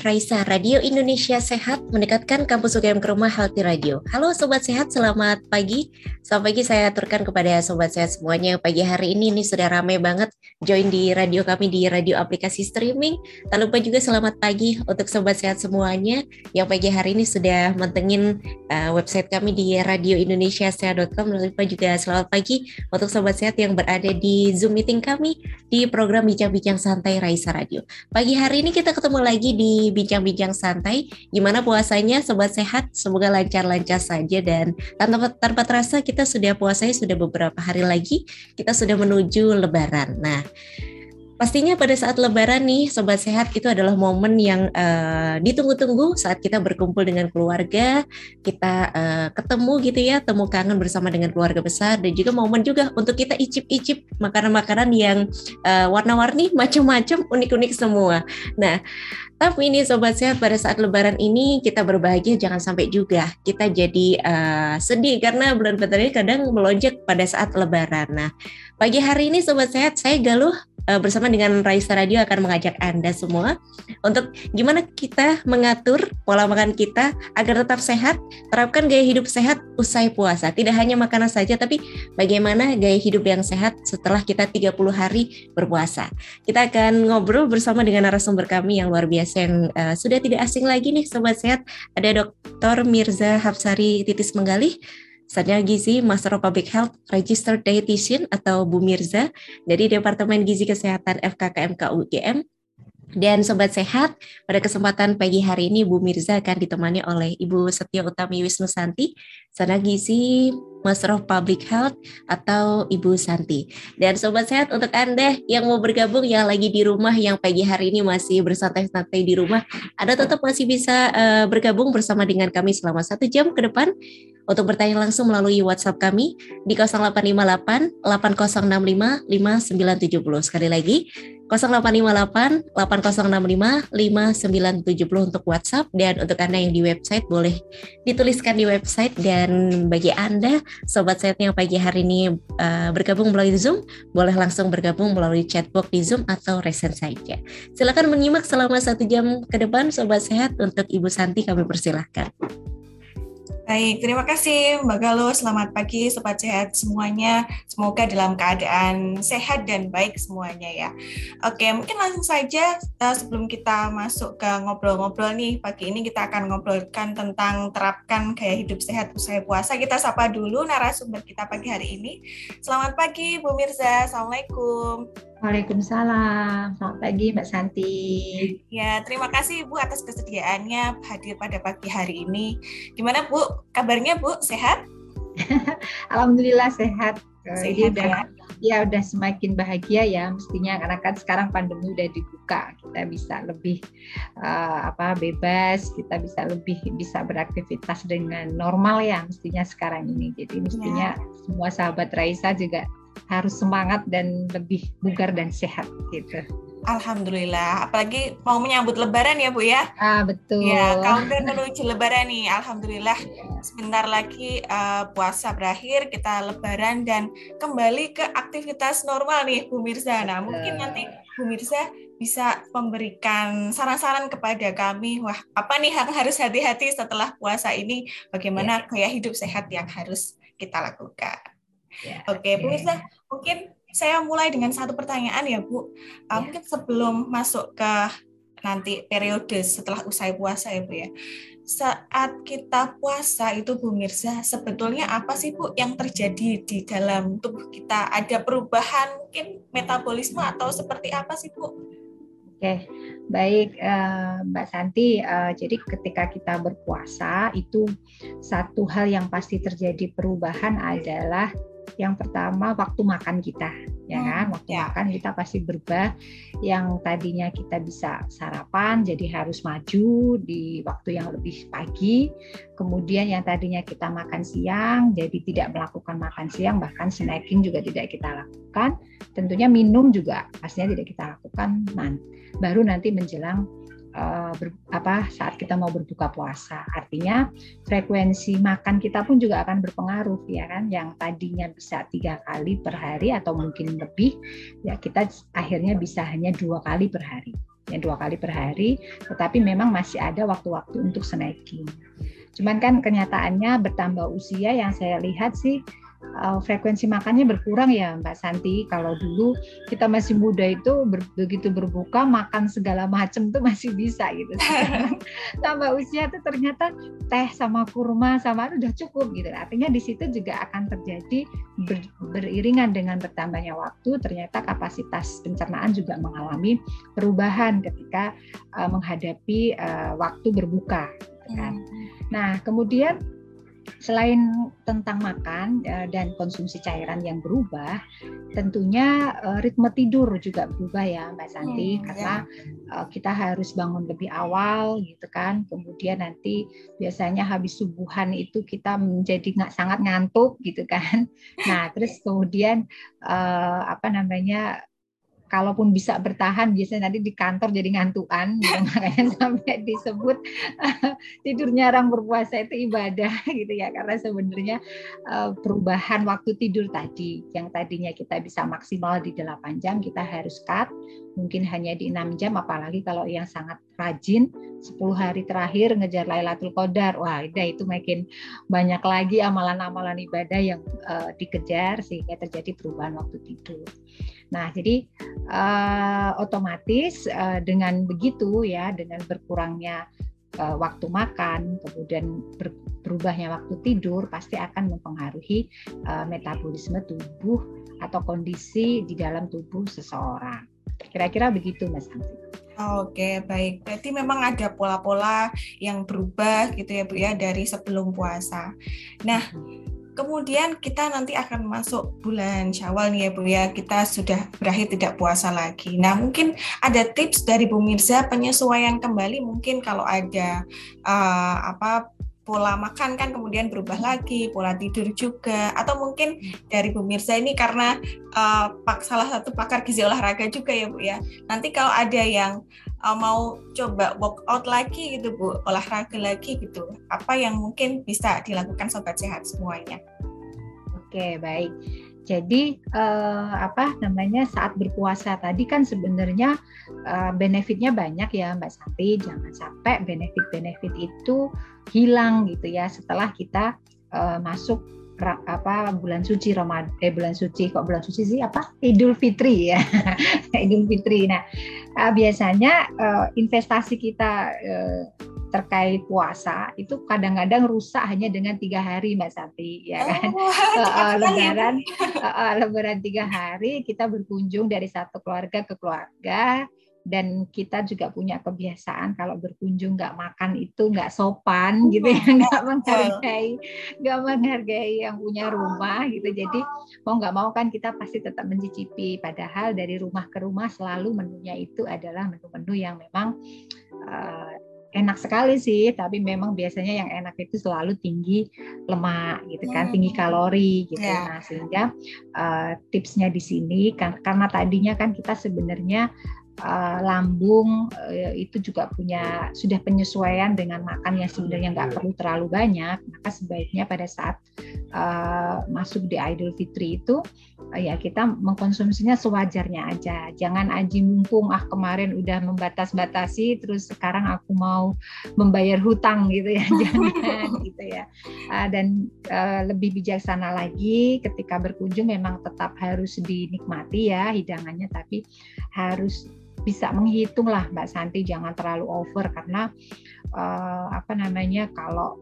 Raisa, Radio Indonesia Sehat mendekatkan kampus UGM ke rumah Healthy Radio. Halo Sobat Sehat, selamat pagi. Selamat pagi saya aturkan kepada Sobat Sehat semuanya. Pagi hari ini ini sudah ramai banget join di radio kami di radio aplikasi streaming. Tak lupa juga selamat pagi untuk Sobat Sehat semuanya yang pagi hari ini sudah mentengin uh, website kami di radioindonesiasehat.com. Tak lupa juga selamat pagi untuk Sobat Sehat yang berada di Zoom meeting kami di program Bincang-Bincang Santai Raisa Radio. Pagi hari ini kita ketemu lagi di bincang-bincang santai. Gimana puasanya sobat sehat? Semoga lancar-lancar saja dan tanpa tanpa terasa kita sudah puasanya sudah beberapa hari lagi. Kita sudah menuju lebaran. Nah, Pastinya pada saat Lebaran nih, sobat sehat itu adalah momen yang uh, ditunggu-tunggu saat kita berkumpul dengan keluarga, kita uh, ketemu gitu ya, temu kangen bersama dengan keluarga besar, dan juga momen juga untuk kita icip-icip makanan-makanan yang uh, warna-warni, macam-macam, unik-unik semua. Nah, tapi ini sobat sehat pada saat Lebaran ini kita berbahagia jangan sampai juga kita jadi uh, sedih karena bulan ini kadang melonjak pada saat Lebaran. Nah, pagi hari ini sobat sehat saya Galuh uh, bersama dengan Raisa Radio akan mengajak Anda semua untuk gimana kita mengatur pola makan kita agar tetap sehat, terapkan gaya hidup sehat usai puasa. Tidak hanya makanan saja tapi bagaimana gaya hidup yang sehat setelah kita 30 hari berpuasa. Kita akan ngobrol bersama dengan narasumber kami yang luar biasa yang uh, sudah tidak asing lagi nih sobat sehat. Ada Dr. Mirza Hapsari Titis Menggalih Sarjana Gizi Master of Public Health Registered Dietitian atau Bu Mirza dari Departemen Gizi Kesehatan FKKMK UGM. Dan Sobat Sehat, pada kesempatan pagi hari ini Bu Mirza akan ditemani oleh Ibu Setia Utami Wisnu Santi, Sarjana Gizi Master of Public Health atau Ibu Santi. Dan Sobat Sehat untuk Anda yang mau bergabung yang lagi di rumah yang pagi hari ini masih bersantai-santai di rumah, Anda tetap masih bisa uh, bergabung bersama dengan kami selama satu jam ke depan untuk bertanya langsung melalui WhatsApp kami di 0858 8065 5970. Sekali lagi 0858 8065 5970 untuk WhatsApp dan untuk Anda yang di website boleh dituliskan di website dan bagi Anda sobat sehat yang pagi hari ini uh, bergabung melalui Zoom boleh langsung bergabung melalui chatbox di Zoom atau resen saja. Silakan menyimak selama satu jam ke depan sobat sehat untuk Ibu Santi kami persilahkan. Baik, terima kasih Mbak Galuh. Selamat pagi Sobat Sehat semuanya. Semoga dalam keadaan sehat dan baik semuanya ya. Oke, mungkin langsung saja uh, sebelum kita masuk ke ngobrol-ngobrol nih, pagi ini kita akan ngobrolkan tentang terapkan gaya hidup sehat usai puasa. Kita sapa dulu narasumber kita pagi hari ini. Selamat pagi Bu Mirza. Assalamualaikum. Waalaikumsalam. Selamat pagi Mbak Santi. Ya, terima kasih Bu atas kesediaannya hadir pada pagi hari ini. Gimana Bu? Kabarnya Bu? Sehat? Alhamdulillah sehat. sehat Ini udah ya? ya udah semakin bahagia ya mestinya karena kan sekarang pandemi udah dibuka kita bisa lebih uh, apa bebas kita bisa lebih bisa beraktivitas dengan normal ya mestinya sekarang ini jadi mestinya ya. semua sahabat Raisa juga harus semangat dan lebih bugar dan sehat gitu. Alhamdulillah, apalagi mau menyambut Lebaran ya Bu ya. Ah betul. Ya, udah menuju Lebaran nih, Alhamdulillah. Yeah. Sebentar lagi uh, puasa berakhir, kita Lebaran dan kembali ke aktivitas normal nih Bu Mirza. Nah mungkin nanti Bu Mirza bisa memberikan saran-saran kepada kami. Wah, apa nih yang harus hati-hati setelah puasa ini? Bagaimana yeah. gaya hidup sehat yang harus kita lakukan? Yeah. Oke, okay, Bu Mirza, mungkin saya mulai dengan satu pertanyaan ya Bu. Uh, Mungkin sebelum masuk ke nanti periode setelah usai puasa ya Bu ya. Saat kita puasa itu Bu Mirza, sebetulnya apa sih Bu yang terjadi di dalam tubuh kita? Ada perubahan mungkin metabolisme atau seperti apa sih Bu? Oke, baik uh, Mbak Santi. Uh, jadi ketika kita berpuasa itu satu hal yang pasti terjadi perubahan adalah yang pertama waktu makan kita, ya hmm, kan? Waktu ya. makan kita pasti berubah. Yang tadinya kita bisa sarapan, jadi harus maju di waktu yang lebih pagi. Kemudian yang tadinya kita makan siang, jadi tidak melakukan makan siang, bahkan snacking juga tidak kita lakukan. Tentunya minum juga pastinya tidak kita lakukan. baru nanti menjelang uh, ber, apa saat kita mau berbuka puasa. Artinya frekuensi makan kita pun juga akan berpengaruh ya kan. Yang tadinya bisa tiga kali per hari atau mungkin lebih, ya kita akhirnya bisa hanya dua kali per hari. yang dua kali per hari, tetapi memang masih ada waktu-waktu untuk snacking. Cuman kan kenyataannya bertambah usia yang saya lihat sih uh, frekuensi makannya berkurang ya Mbak Santi. Kalau dulu kita masih muda itu ber, begitu berbuka makan segala macam tuh masih bisa gitu. Sekarang tambah usia tuh ternyata teh sama kurma sama itu udah cukup gitu. Artinya di situ juga akan terjadi ber, beriringan dengan bertambahnya waktu ternyata kapasitas pencernaan juga mengalami perubahan ketika uh, menghadapi uh, waktu berbuka gitu kan. Hmm. Nah, kemudian selain tentang makan uh, dan konsumsi cairan yang berubah, tentunya uh, ritme tidur juga berubah ya Mbak Santi hmm, karena ya. kita harus bangun lebih awal gitu kan. Kemudian nanti biasanya habis subuhan itu kita menjadi nggak sangat ngantuk gitu kan. Nah, terus kemudian apa namanya kalaupun bisa bertahan biasanya nanti di kantor jadi ngantuan gitu makanya sampai disebut tidurnya orang berpuasa itu ibadah gitu ya. Karena sebenarnya uh, perubahan waktu tidur tadi yang tadinya kita bisa maksimal di 8 jam kita harus cut mungkin hanya di enam jam apalagi kalau yang sangat rajin 10 hari terakhir ngejar Lailatul Qadar wah udah itu makin banyak lagi amalan-amalan ibadah yang uh, dikejar sehingga terjadi perubahan waktu tidur Nah, jadi uh, otomatis uh, dengan begitu ya, dengan berkurangnya uh, waktu makan, kemudian ber, berubahnya waktu tidur, pasti akan mempengaruhi uh, metabolisme tubuh atau kondisi di dalam tubuh seseorang. Kira-kira begitu, Mas Hamsi. Oke, baik. Berarti memang ada pola-pola yang berubah gitu ya, Bu ya, dari sebelum puasa. Nah, Kemudian kita nanti akan masuk bulan Syawal nih ya Bu ya. Kita sudah berakhir tidak puasa lagi. Nah, mungkin ada tips dari Bu Mirza penyesuaian kembali mungkin kalau ada uh, apa pola makan kan kemudian berubah lagi, pola tidur juga, atau mungkin dari Bu Mirza ini karena uh, salah satu pakar gizi olahraga juga ya Bu ya. Nanti kalau ada yang uh, mau coba workout lagi gitu Bu, olahraga lagi gitu, apa yang mungkin bisa dilakukan sobat sehat semuanya? Oke, baik. Jadi uh, apa namanya saat berpuasa tadi kan sebenarnya uh, benefitnya banyak ya Mbak Santi. Jangan sampai benefit-benefit itu hilang gitu ya setelah kita uh, masuk apa bulan suci Ramadan eh bulan suci kok bulan suci sih apa Idul Fitri ya Idul Fitri nah uh, biasanya uh, investasi kita uh, terkait puasa itu kadang-kadang rusak hanya dengan tiga hari Mbak Santi ya kan? Oh, uh, lebaran uh, lebaran tiga hari kita berkunjung dari satu keluarga ke keluarga dan kita juga punya kebiasaan kalau berkunjung nggak makan itu nggak sopan gitu ya nggak menghargai nggak menghargai yang punya rumah gitu. Jadi mau nggak mau kan kita pasti tetap mencicipi. Padahal dari rumah ke rumah selalu menunya itu adalah menu-menu yang memang uh, enak sekali sih tapi memang biasanya yang enak itu selalu tinggi lemak gitu kan hmm. tinggi kalori gitu yeah. nah sehingga uh, tipsnya di sini kan karena tadinya kan kita sebenarnya uh, lambung uh, itu juga punya sudah penyesuaian dengan makan yang sebenarnya nggak iya. perlu terlalu banyak maka sebaiknya pada saat uh, masuk di Idul Fitri itu uh, ya kita mengkonsumsinya sewajarnya aja. Jangan aji mumpung ah kemarin udah membatas-batasi terus sekarang aku mau membayar hutang gitu ya. Jangan gitu ya. Uh, dan uh, lebih bijaksana lagi ketika berkunjung memang tetap harus dinikmati ya hidangannya tapi harus bisa menghitung lah Mbak Santi jangan terlalu over karena uh, apa namanya kalau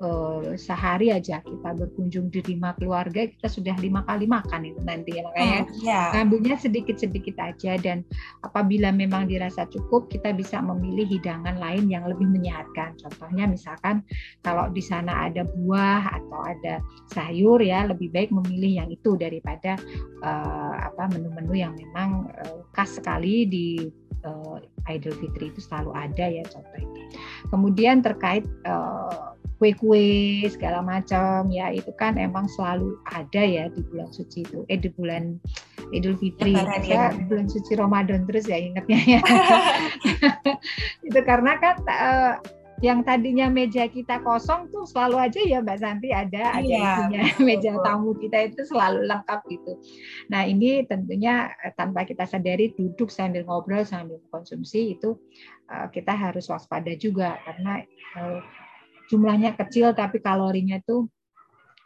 uh, sehari aja kita berkunjung di lima keluarga kita sudah lima kali makan itu nanti ya makanya hmm, yeah. ngambilnya sedikit-sedikit aja dan apabila memang dirasa cukup kita bisa memilih hidangan lain yang lebih menyehatkan contohnya misalkan kalau di sana ada buah atau ada sayur ya lebih baik memilih yang itu daripada uh, apa menu-menu yang memang uh, khas sekali di uh, Idul Fitri itu selalu ada ya contohnya. Kemudian terkait uh, kue-kue segala macam. Ya itu kan emang selalu ada ya di bulan suci itu. Eh di bulan Idul Fitri. Ya, ya. bulan suci Ramadan terus ya ingatnya ya. Itu karena kan uh, yang tadinya meja kita kosong tuh selalu aja ya Mbak Santi ada ada iya, isinya. meja tamu kita itu selalu lengkap gitu. Nah ini tentunya eh, tanpa kita sadari duduk sambil ngobrol sambil konsumsi itu uh, kita harus waspada juga karena uh, jumlahnya kecil tapi kalorinya tuh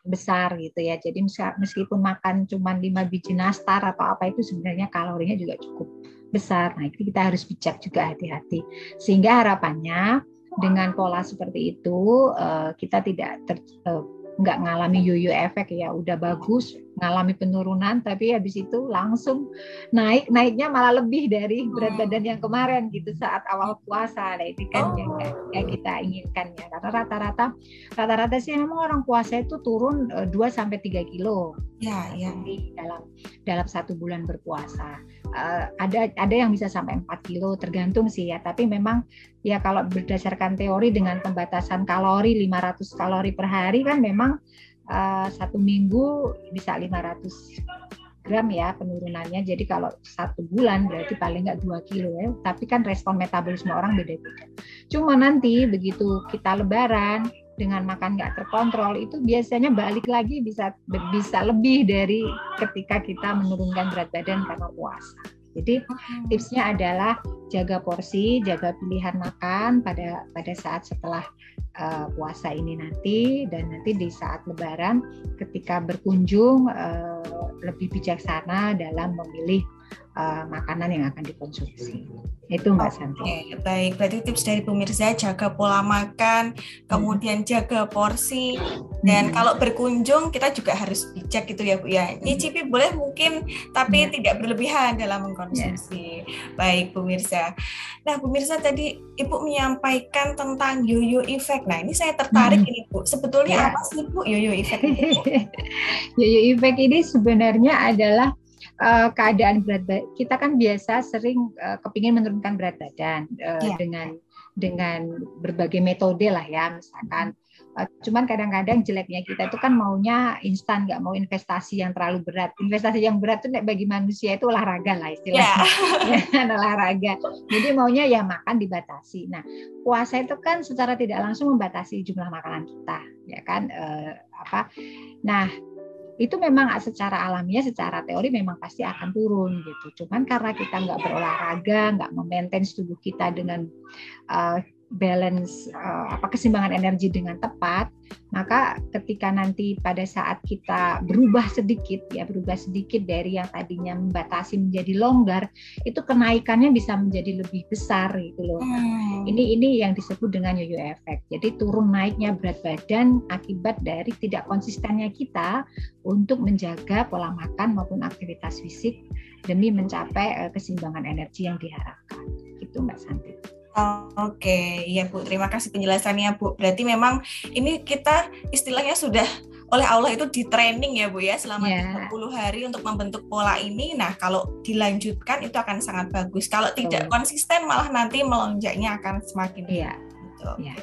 besar gitu ya. Jadi meskipun makan cuma 5 biji nastar atau apa itu sebenarnya kalorinya juga cukup besar. Nah, itu kita harus bijak juga hati-hati. Sehingga harapannya dengan pola seperti itu eh, kita tidak ter, eh, nggak ngalami yoyo efek ya udah bagus ngalami penurunan tapi habis itu langsung naik naiknya malah lebih dari berat badan yang kemarin gitu saat awal puasa. Nah itu kan oh. yang, yang kita inginkan ya. Karena rata-rata rata-rata sih memang orang puasa itu turun 2 eh, sampai tiga kilo ya ya. dalam dalam satu bulan berpuasa. Uh, ada ada yang bisa sampai 4 kilo tergantung sih ya. Tapi memang ya kalau berdasarkan teori dengan pembatasan kalori 500 kalori per hari kan memang uh, satu minggu bisa 500 gram ya penurunannya. Jadi kalau satu bulan berarti paling nggak dua kilo ya. Tapi kan respon metabolisme orang beda-beda. Cuma nanti begitu kita lebaran dengan makan nggak terkontrol itu biasanya balik lagi bisa bisa lebih dari ketika kita menurunkan berat badan karena puasa. Jadi hmm. tipsnya adalah jaga porsi, jaga pilihan makan pada pada saat setelah uh, puasa ini nanti dan nanti di saat Lebaran ketika berkunjung uh, lebih bijaksana dalam memilih uh, makanan yang akan dikonsumsi. Itu Mbak Santi. Oke, baik. Berarti tips dari pemirsa jaga pola makan, kemudian jaga porsi, dan hmm. kalau berkunjung kita juga harus bijak gitu ya Bu ya. Nyicipi boleh mungkin, tapi hmm. tidak berlebihan dalam mengkonsumsi. Yeah. Baik pemirsa. Nah pemirsa tadi Ibu menyampaikan tentang yoyo effect. Nah ini saya tertarik hmm. ini Bu. Sebetulnya yeah. apa sih Bu yoyo effect? yoyo effect ini sebenarnya adalah uh, keadaan berat badan kita kan biasa sering uh, kepingin menurunkan berat badan uh, yeah. dengan dengan berbagai metode lah ya misalkan. Uh, cuman kadang-kadang jeleknya kita itu kan maunya instan nggak mau investasi yang terlalu berat. Investasi yang berat itu bagi manusia itu olahraga lah istilahnya. Yeah. Ya, olahraga. Jadi maunya ya makan dibatasi. Nah puasa itu kan secara tidak langsung membatasi jumlah makanan kita ya kan? Uh, apa? Nah itu memang secara alamiah, secara teori memang pasti akan turun gitu. Cuman karena kita nggak berolahraga, nggak memaintain tubuh kita dengan uh, balance uh, apa keseimbangan energi dengan tepat, maka ketika nanti pada saat kita berubah sedikit ya berubah sedikit dari yang tadinya membatasi menjadi longgar, itu kenaikannya bisa menjadi lebih besar gitu loh. Hmm. Ini ini yang disebut dengan yoyo efek. Jadi turun naiknya berat badan akibat dari tidak konsistennya kita untuk menjaga pola makan maupun aktivitas fisik demi mencapai uh, keseimbangan energi yang diharapkan. Gitu Mbak Santi. Oke, ya Bu, terima kasih penjelasannya Bu. Berarti memang ini kita istilahnya sudah oleh Allah itu di training ya Bu ya selama yeah. 30 hari untuk membentuk pola ini. Nah, kalau dilanjutkan itu akan sangat bagus. Kalau tidak konsisten malah nanti melonjaknya akan semakin Iya. Gitu. Yeah.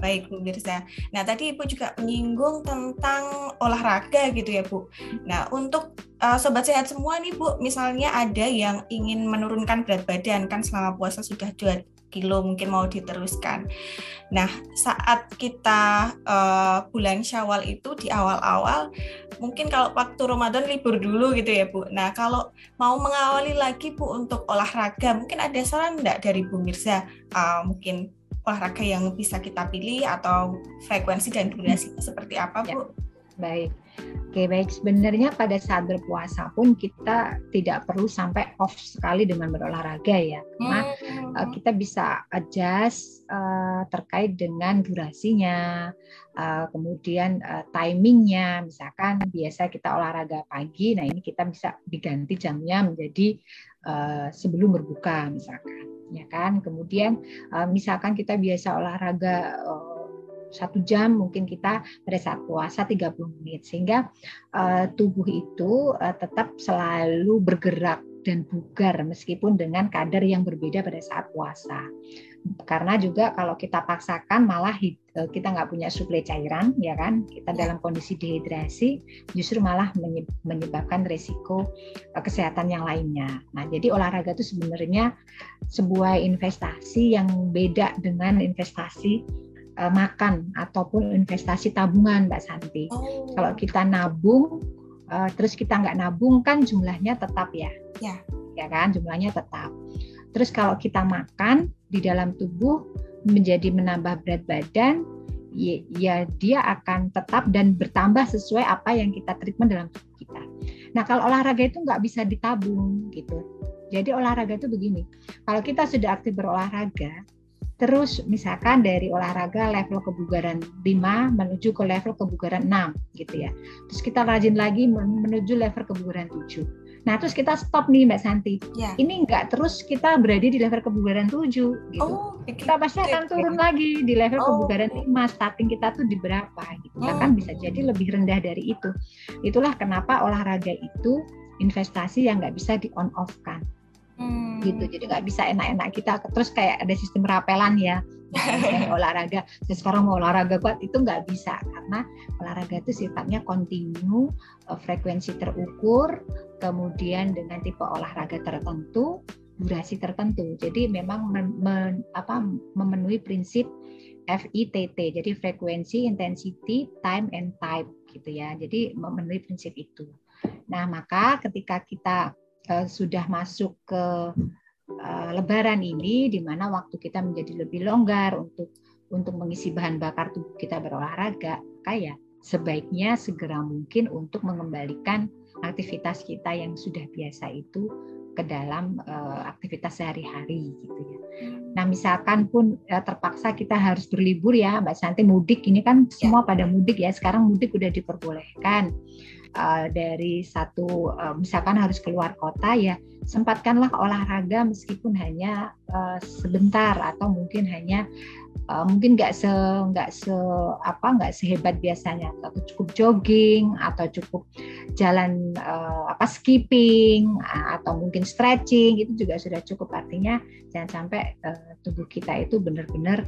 Baik Bu Mirza. Nah tadi Ibu juga menyinggung tentang olahraga gitu ya Bu. Nah untuk uh, sobat sehat semua nih Bu, misalnya ada yang ingin menurunkan berat badan kan selama puasa sudah dua kilo mungkin mau diteruskan. Nah, saat kita uh, bulan Syawal itu di awal-awal, mungkin kalau waktu Ramadan libur dulu gitu ya Bu. Nah, kalau mau mengawali lagi Bu untuk olahraga, mungkin ada saran enggak dari Bu Mirza? Uh, mungkin olahraga yang bisa kita pilih atau frekuensi dan durasi seperti apa Bu? Ya, baik. Oke baik. Sebenarnya pada saat berpuasa pun kita tidak perlu sampai off sekali dengan berolahraga ya. Karena hmm. uh, kita bisa adjust uh, terkait dengan durasinya uh, kemudian uh, timingnya. Misalkan biasa kita olahraga pagi nah ini kita bisa diganti jamnya menjadi uh, sebelum berbuka misalkan ya kan? Kemudian uh, misalkan kita biasa olahraga uh, satu jam mungkin kita pada saat puasa 30 menit sehingga uh, tubuh itu uh, tetap selalu bergerak dan bugar meskipun dengan kadar yang berbeda pada saat puasa. karena juga kalau kita paksakan malah eh, kita nggak punya suplai cairan ya kan kita ya. dalam kondisi dehidrasi justru malah menyebabkan resiko eh, kesehatan yang lainnya nah jadi olahraga itu sebenarnya sebuah investasi yang beda dengan investasi uh, makan ataupun investasi tabungan Mbak Santi oh. kalau kita nabung uh, terus kita nggak nabung kan jumlahnya tetap ya ya ya kan jumlahnya tetap terus kalau kita makan di dalam tubuh menjadi menambah berat badan, ya, ya dia akan tetap dan bertambah sesuai apa yang kita treatment dalam tubuh kita. Nah kalau olahraga itu nggak bisa ditabung gitu. Jadi olahraga itu begini, kalau kita sudah aktif berolahraga, terus misalkan dari olahraga level kebugaran 5 menuju ke level kebugaran 6 gitu ya. Terus kita rajin lagi menuju level kebugaran 7 Nah, terus kita stop nih Mbak Santi. Ya. Ini enggak terus kita berada di level kebugaran 7 gitu. Oh, kita pasti akan turun ya. lagi di level oh. kebugaran 5. Starting kita tuh di berapa gitu. Oh. Kan bisa jadi lebih rendah dari itu. Itulah kenapa olahraga itu investasi yang nggak bisa di on off kan. Gitu. Jadi nggak bisa enak-enak kita. Terus kayak ada sistem rapelan ya. Misalnya olahraga. Saya sekarang mau olahraga kuat itu nggak bisa. Karena olahraga itu sifatnya kontinu eh, frekuensi terukur kemudian dengan tipe olahraga tertentu durasi tertentu. Jadi memang men, men, apa, memenuhi prinsip FITT jadi frekuensi intensity time and type gitu ya. Jadi memenuhi prinsip itu. Nah maka ketika kita uh, sudah masuk ke uh, Lebaran ini, di mana waktu kita menjadi lebih longgar untuk untuk mengisi bahan bakar tubuh kita berolahraga, kayak sebaiknya segera mungkin untuk mengembalikan aktivitas kita yang sudah biasa itu ke dalam uh, aktivitas sehari-hari gitu ya. Nah misalkan pun uh, terpaksa kita harus berlibur ya Mbak Santi mudik ini kan semua pada mudik ya sekarang mudik udah diperbolehkan uh, dari satu uh, misalkan harus keluar kota ya sempatkanlah olahraga meskipun hanya uh, sebentar atau mungkin hanya uh, mungkin nggak se nggak se apa nggak sehebat biasanya. Atau cukup jogging atau cukup jalan uh, apa skipping atau mungkin stretching itu juga sudah cukup. Artinya jangan sampai uh, tubuh kita itu benar-benar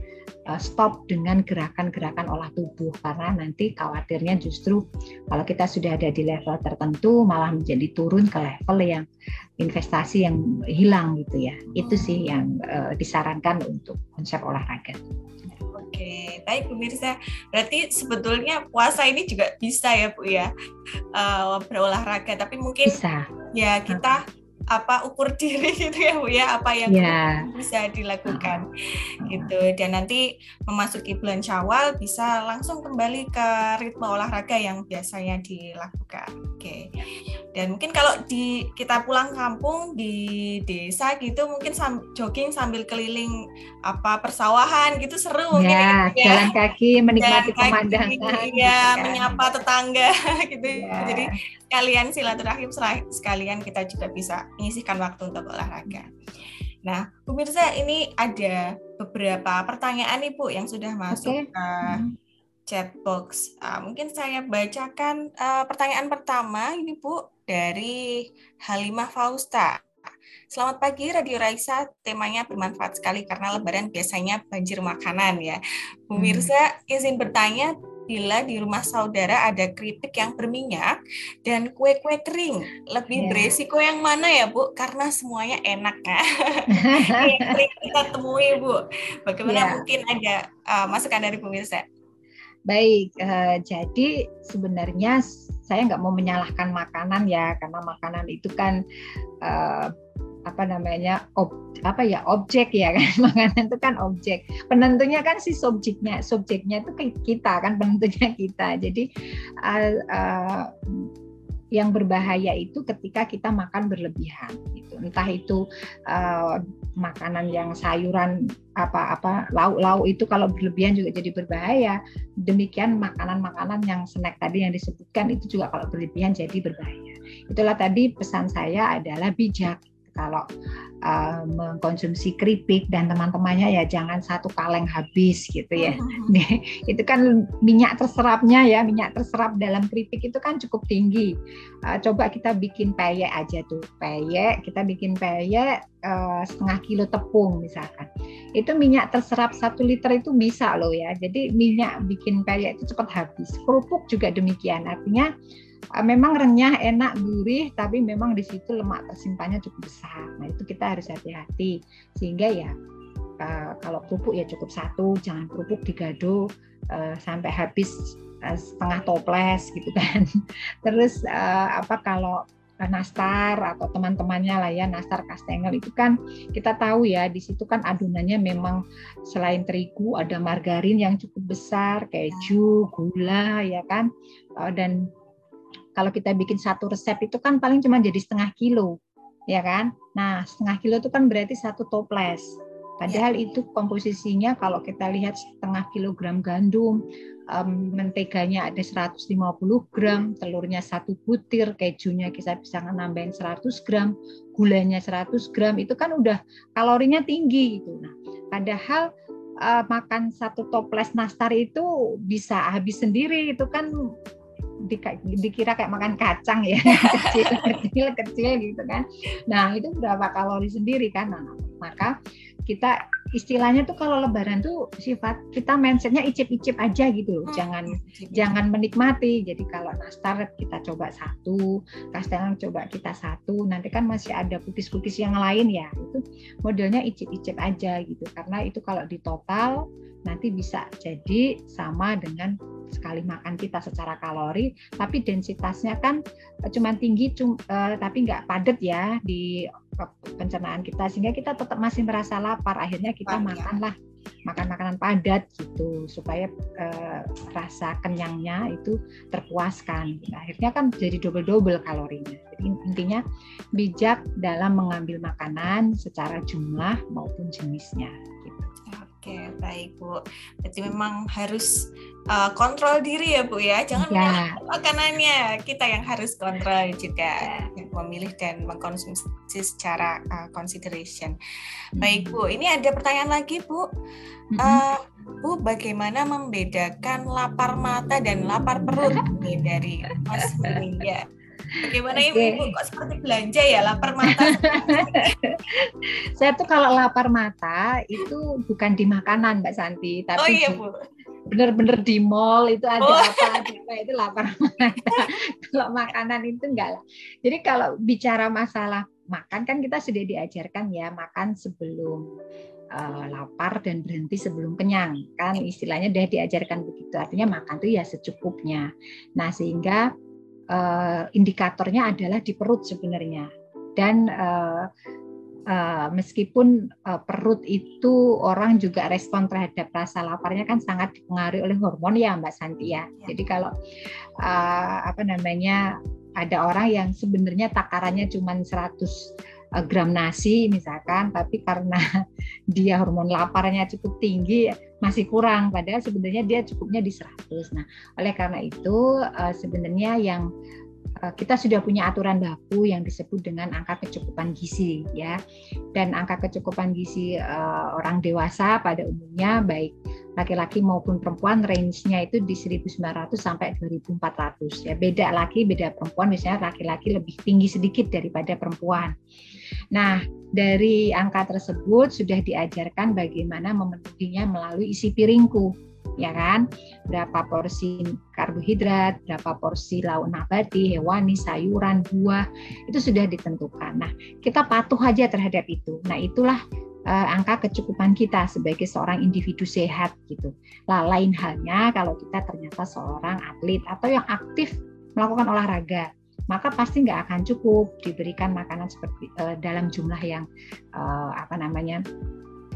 uh, stop dengan gerakan-gerakan olah tubuh. Karena nanti khawatirnya justru kalau kita sudah ada di level tertentu malah menjadi turun ke level yang investasi yang hilang gitu ya. Itu sih yang uh, disarankan untuk konsep olahraga. Oke, baik pemirsa. Berarti sebetulnya puasa ini juga bisa ya Bu ya uh, berolahraga, tapi mungkin bisa. ya kita apa ukur diri gitu ya Bu ya apa yang yeah. bisa dilakukan gitu dan nanti memasuki bulan Syawal bisa langsung kembali ke ritme olahraga yang biasanya dilakukan. Oke. Dan mungkin kalau di kita pulang kampung di desa gitu mungkin sam, jogging sambil keliling apa persawahan gitu seru mungkin ya, ya. jalan kaki menikmati jalan pemandangan. Kaki, ya, gitu menyapa tetangga gitu. Ya. Jadi sekalian silaturahim sekalian kita juga bisa menyisihkan waktu untuk olahraga. Nah, pemirsa ini ada beberapa pertanyaan nih Bu yang sudah masuk okay. ke chat box. Uh, mungkin saya bacakan uh, pertanyaan pertama ini Bu dari Halimah Fausta. Selamat pagi Radio Raisa, temanya bermanfaat sekali karena lebaran biasanya banjir makanan ya. Pemirsa, izin bertanya, bila di rumah saudara ada keripik yang berminyak dan kue-kue kering, lebih yeah. beresiko yang mana ya Bu? Karena semuanya enak kan. yang sering kita temui Bu. Bagaimana yeah. mungkin ada uh, masukan dari pemirsa? Baik, uh, jadi sebenarnya saya nggak mau menyalahkan makanan ya, karena makanan itu kan uh, apa namanya ob, apa ya objek ya kan. Makanan itu kan objek. Penentunya kan si subjeknya subjeknya itu kita kan penentunya kita. Jadi uh, uh, yang berbahaya itu ketika kita makan berlebihan gitu. Entah itu uh, makanan yang sayuran apa-apa lauk-lauk itu kalau berlebihan juga jadi berbahaya. Demikian makanan-makanan yang snack tadi yang disebutkan itu juga kalau berlebihan jadi berbahaya. Itulah tadi pesan saya adalah bijak kalau uh, mengkonsumsi keripik dan teman-temannya ya jangan satu kaleng habis gitu ya. itu kan minyak terserapnya ya, minyak terserap dalam keripik itu kan cukup tinggi. Uh, coba kita bikin peyek aja tuh, peyek kita bikin peyek uh, setengah kilo tepung misalkan. Itu minyak terserap satu liter itu bisa loh ya. Jadi minyak bikin peyek itu cepat habis. Kerupuk juga demikian. Artinya memang renyah, enak, gurih, tapi memang di situ lemak tersimpannya cukup besar. Nah itu kita harus hati-hati sehingga ya uh, kalau kerupuk ya cukup satu, jangan kerupuk digado uh, sampai habis uh, setengah toples gitu kan. Terus apa kalau nastar atau teman-temannya lah ya nastar kastengel itu kan kita tahu ya di situ kan adonannya memang selain terigu ada margarin yang cukup besar keju gula ya kan dan kalau kita bikin satu resep itu kan paling cuma jadi setengah kilo, ya kan? Nah, setengah kilo itu kan berarti satu toples. Padahal ya. itu komposisinya kalau kita lihat setengah kilogram gandum, um, menteganya ada 150 gram, telurnya satu butir, kejunya kita bisa nambahin 100 gram, gulanya 100 gram, itu kan udah kalorinya tinggi gitu. Nah, padahal uh, makan satu toples nastar itu bisa habis sendiri, itu kan dikira kayak makan kacang ya kecil kecil kecil gitu kan. Nah itu berapa kalori sendiri kan? Nah, maka kita istilahnya tuh kalau lebaran tuh sifat kita mindsetnya icip-icip aja gitu loh. Hmm, jangan icip jangan menikmati. Jadi kalau nastar kita coba satu kastengel coba kita satu nanti kan masih ada pukis-pukis yang lain ya. Itu modelnya icip-icip aja gitu. Karena itu kalau di total nanti bisa jadi sama dengan sekali makan kita secara kalori, tapi densitasnya kan eh, cuma tinggi, cum, uh, tapi nggak padat ya di pencernaan kita, sehingga kita tetap masih merasa lapar. Akhirnya kita Paham, makanlah makan makanan padat gitu supaya uh, rasa kenyangnya itu terpuaskan. Akhirnya kan jadi double-double kalorinya. Jadi intinya bijak dalam mengambil makanan secara jumlah maupun jenisnya. Baik Bu. Berarti memang harus uh, kontrol diri ya Bu ya. Jangan ya. makanannya, kita yang harus kontrol juga ya. memilih dan mengkonsumsi secara uh, consideration. Baik Bu, ini ada pertanyaan lagi Bu. Uh, Bu, bagaimana membedakan lapar mata dan lapar perut nih dari Mas ya? Bagaimana okay. ibu, kok seperti belanja ya lapar mata? Saya tuh kalau lapar mata itu bukan di makanan Mbak Santi, tapi oh, iya, Bu. bener-bener di mall itu ada oh. apa apa itu lapar mata. kalau makanan itu enggak lah. Jadi kalau bicara masalah makan kan kita sudah diajarkan ya makan sebelum uh, lapar dan berhenti sebelum kenyang kan istilahnya sudah diajarkan begitu artinya makan tuh ya secukupnya nah sehingga uh, indikatornya adalah di perut sebenarnya dan uh, uh, meskipun uh, perut itu orang juga respon terhadap rasa laparnya kan sangat dipengaruhi oleh hormon ya Mbak Santi ya. ya. Jadi kalau uh, apa namanya ada orang yang sebenarnya takarannya cuma 100 gram nasi misalkan, tapi karena dia hormon laparnya cukup tinggi masih kurang, padahal sebenarnya dia cukupnya di 100. Nah, oleh karena itu eh, sebenarnya yang eh, kita sudah punya aturan baku yang disebut dengan angka kecukupan gizi ya. Dan angka kecukupan gizi uh, orang dewasa pada umumnya baik laki-laki maupun perempuan range-nya itu di 1900 sampai 2400 ya. Beda laki beda perempuan misalnya laki-laki lebih tinggi sedikit daripada perempuan. Nah, dari angka tersebut sudah diajarkan bagaimana memenuhinya melalui isi piringku, ya kan? Berapa porsi karbohidrat, berapa porsi lauk nabati, hewani, sayuran, buah, itu sudah ditentukan. Nah, kita patuh aja terhadap itu. Nah, itulah uh, angka kecukupan kita sebagai seorang individu sehat gitu. Lah lain halnya kalau kita ternyata seorang atlet atau yang aktif melakukan olahraga maka pasti nggak akan cukup diberikan makanan seperti uh, dalam jumlah yang uh, apa namanya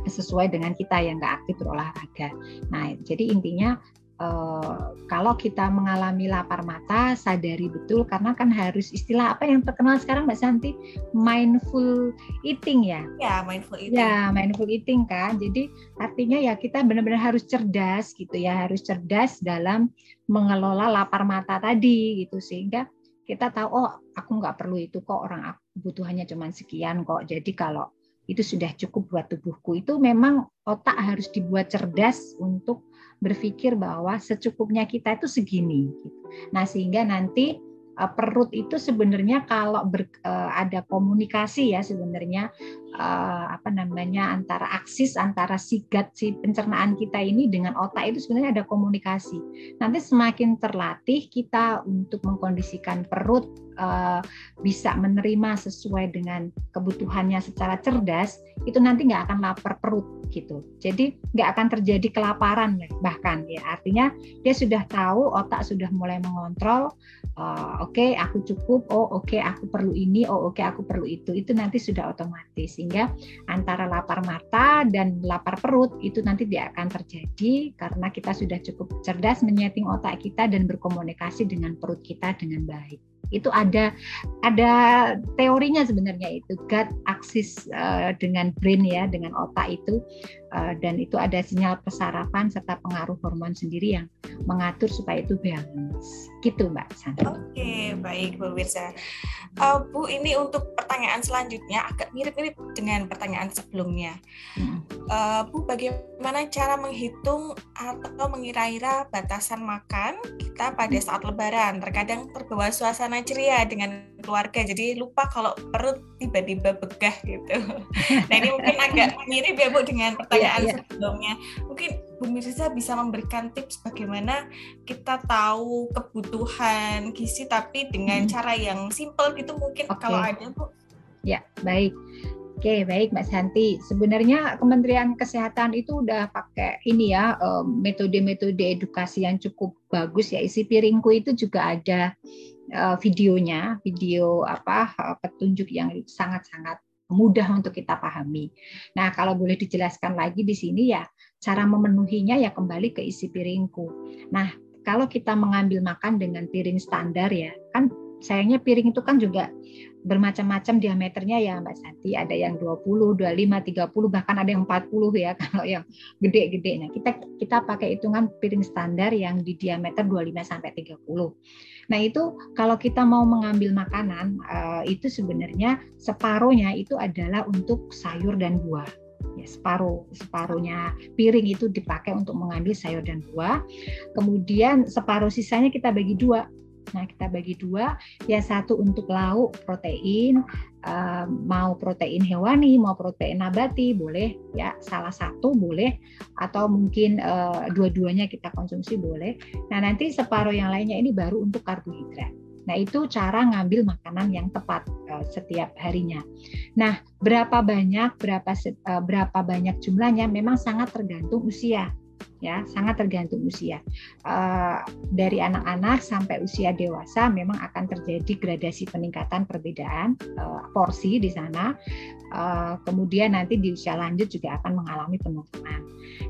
sesuai dengan kita yang nggak aktif berolahraga. Nah, jadi intinya Uh, kalau kita mengalami lapar mata, sadari betul karena kan harus istilah apa yang terkenal sekarang Mbak Santi mindful eating ya. Ya, mindful eating. Ya, mindful eating kan. Jadi artinya ya kita benar-benar harus cerdas gitu ya, harus cerdas dalam mengelola lapar mata tadi gitu sehingga kita tahu oh aku nggak perlu itu kok orang aku butuhannya cuma sekian kok. Jadi kalau itu sudah cukup buat tubuhku itu memang otak harus dibuat cerdas untuk berpikir bahwa secukupnya kita itu segini. Gitu. Nah sehingga nanti uh, perut itu sebenarnya kalau ber, uh, ada komunikasi ya sebenarnya uh, apa namanya antara aksis antara sigat si pencernaan kita ini dengan otak itu sebenarnya ada komunikasi. Nanti semakin terlatih kita untuk mengkondisikan perut uh, bisa menerima sesuai dengan kebutuhannya secara cerdas, itu nanti nggak akan lapar perut gitu. Jadi nggak akan terjadi kelaparan bahkan ya. Artinya dia sudah tahu otak sudah mulai mengontrol. Uh, oke okay, aku cukup. Oh oke okay, aku perlu ini. Oh oke okay, aku perlu itu. Itu nanti sudah otomatis sehingga antara lapar mata dan lapar perut itu nanti tidak akan terjadi karena kita sudah cukup cerdas menyeting otak kita dan berkomunikasi dengan perut kita dengan baik itu ada ada teorinya sebenarnya itu gut axis uh, dengan brain ya dengan otak itu uh, dan itu ada sinyal pesarapan serta pengaruh hormon sendiri yang mengatur supaya itu balance gitu mbak Sandra. Oke baik Bu Wirsa. Uh, Bu ini untuk pertanyaan selanjutnya agak mirip-mirip dengan pertanyaan sebelumnya. Hmm. Uh, Bu bagaimana cara menghitung atau mengira-ira batasan makan kita pada saat Lebaran? Terkadang terbawa suasana ceria dengan keluarga, jadi lupa kalau perut tiba-tiba begah gitu. Nah ini mungkin agak mirip ya Bu dengan pertanyaan yeah, yeah. sebelumnya. Mungkin Bu Mirza bisa memberikan tips bagaimana kita tahu kebutuhan gizi tapi dengan hmm. cara yang simple gitu mungkin okay. kalau ada Bu. Ya baik. Oke, baik Mbak Santi. Sebenarnya Kementerian Kesehatan itu udah pakai ini ya metode-metode edukasi yang cukup bagus ya. Isi piringku itu juga ada uh, videonya, video apa uh, petunjuk yang sangat-sangat mudah untuk kita pahami. Nah, kalau boleh dijelaskan lagi di sini ya, cara memenuhinya ya kembali ke isi piringku. Nah, kalau kita mengambil makan dengan piring standar ya, kan sayangnya piring itu kan juga bermacam-macam diameternya ya Mbak Santi. Ada yang 20, 25, 30, bahkan ada yang 40 ya kalau yang gede-gede. Nah, kita kita pakai hitungan piring standar yang di diameter 25 sampai 30. Nah, itu kalau kita mau mengambil makanan eh, itu sebenarnya separuhnya itu adalah untuk sayur dan buah ya separuh separuhnya piring itu dipakai untuk mengambil sayur dan buah kemudian separuh sisanya kita bagi dua Nah, kita bagi dua, ya satu untuk lauk protein, uh, mau protein hewani, mau protein nabati, boleh ya salah satu boleh, atau mungkin uh, dua-duanya kita konsumsi boleh. Nah, nanti separuh yang lainnya ini baru untuk karbohidrat. Nah, itu cara ngambil makanan yang tepat uh, setiap harinya. Nah, berapa banyak, berapa berapa banyak jumlahnya memang sangat tergantung usia ya sangat tergantung usia uh, dari anak-anak sampai usia dewasa memang akan terjadi gradasi peningkatan perbedaan uh, porsi di sana uh, kemudian nanti di usia lanjut juga akan mengalami penurunan